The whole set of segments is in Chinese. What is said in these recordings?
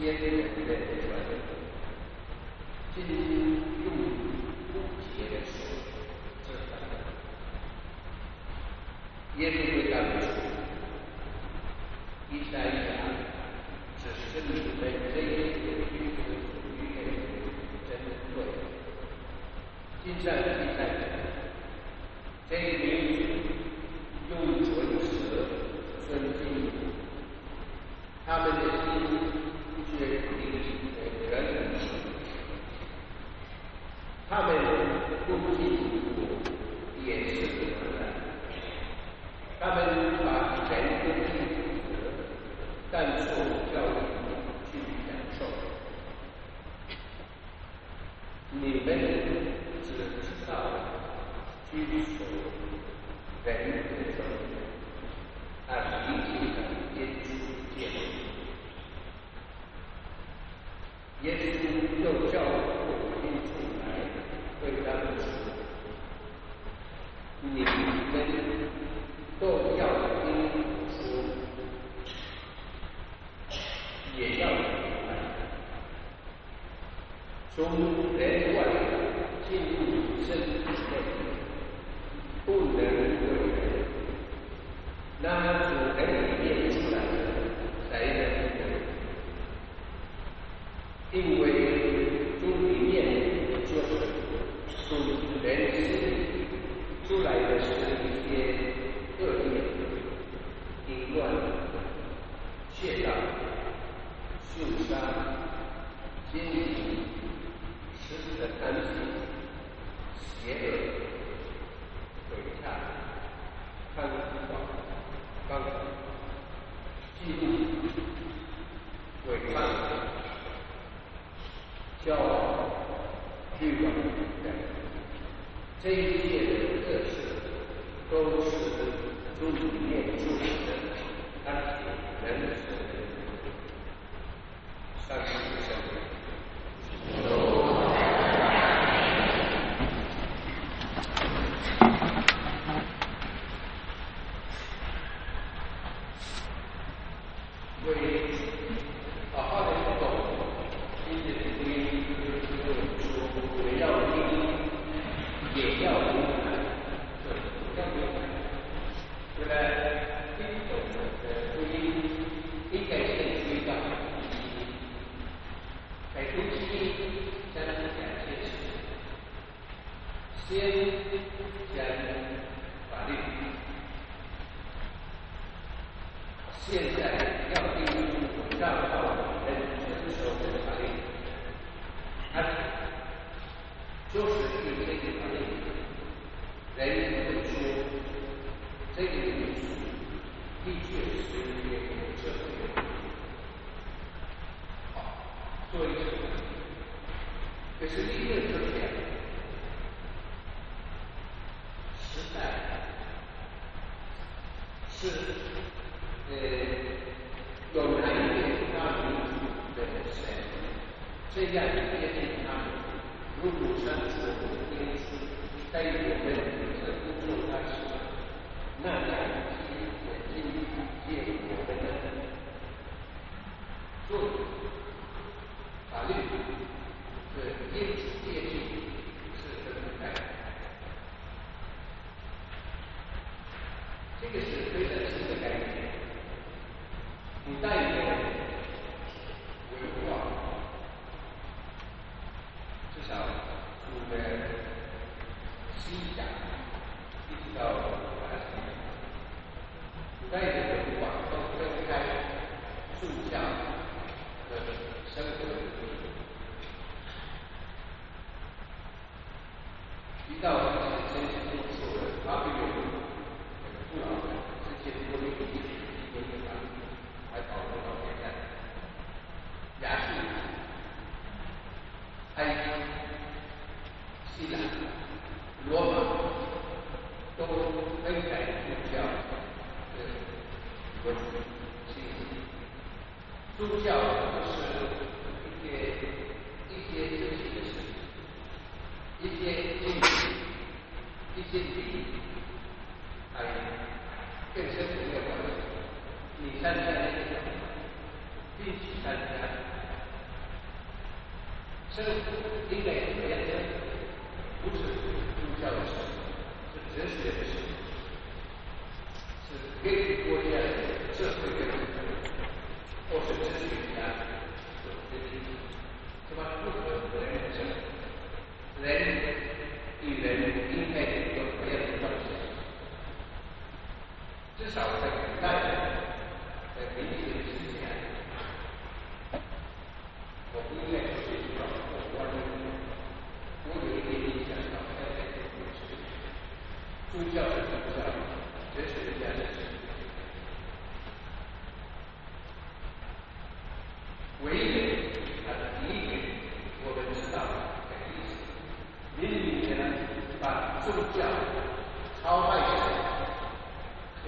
天天也是在这边的。进用不节的时候，这是三个。耶稣。你们只知道基所人的中一定际因耶稣立耶稣又叫我们出来对他们：“你们都要听我，也要明白，从人。”这一届的特色都是正面助人的，安人善事，有爱。在约定他们如如山河公司代我们的工作来说，那在我们企经营业，我们的作法律和业。到这些天经地义的八个月，不老，这些多了一个弟弟，一点点大，还考到现在，雅虎、爱信、新浪、罗本都分开任教，对，我是信息，苏教是一些一，心理系精神上嘅问题，你身体，必须身体。所以应该是，不是宗教的。事，是哲学的。事，是各国家社会的。问题，或是，吧？不同的。人生，人与人应。至少在古代，在明清之前，我不计。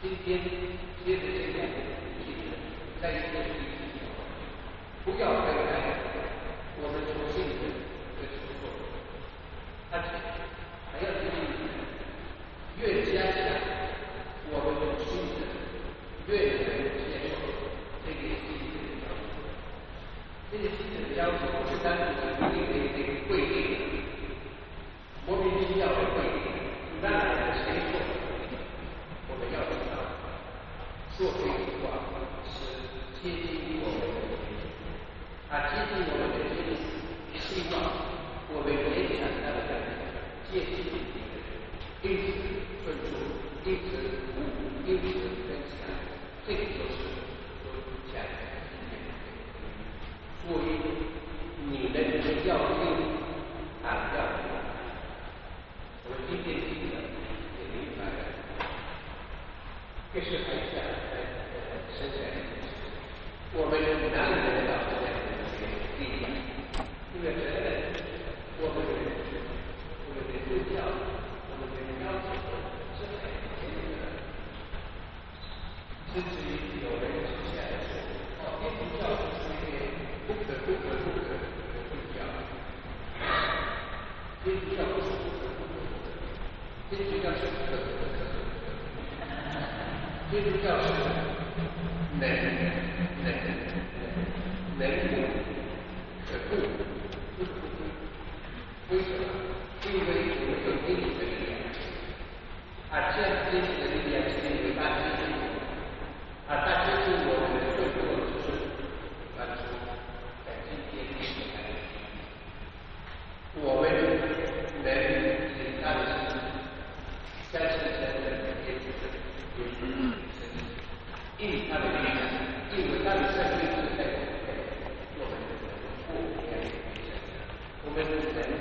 今天接着这个样子一直在一个不要再这是贴近我们的，它我们的，实际上我们没想它的改变，接近一点点，因此分数因一一的增，这个就是做出恰恰的。你的你的药用，打掉。我今天听的，这明白的。这是很像。我们男人要这样的一些力量，这个责任，我们我们的宗教，我们的要求是很严格的，甚至于有人之前说，哦，天主教是一个不可不可不可的宗教，天主教不是不可不可，天主教是可可可可可，天主教是能 independent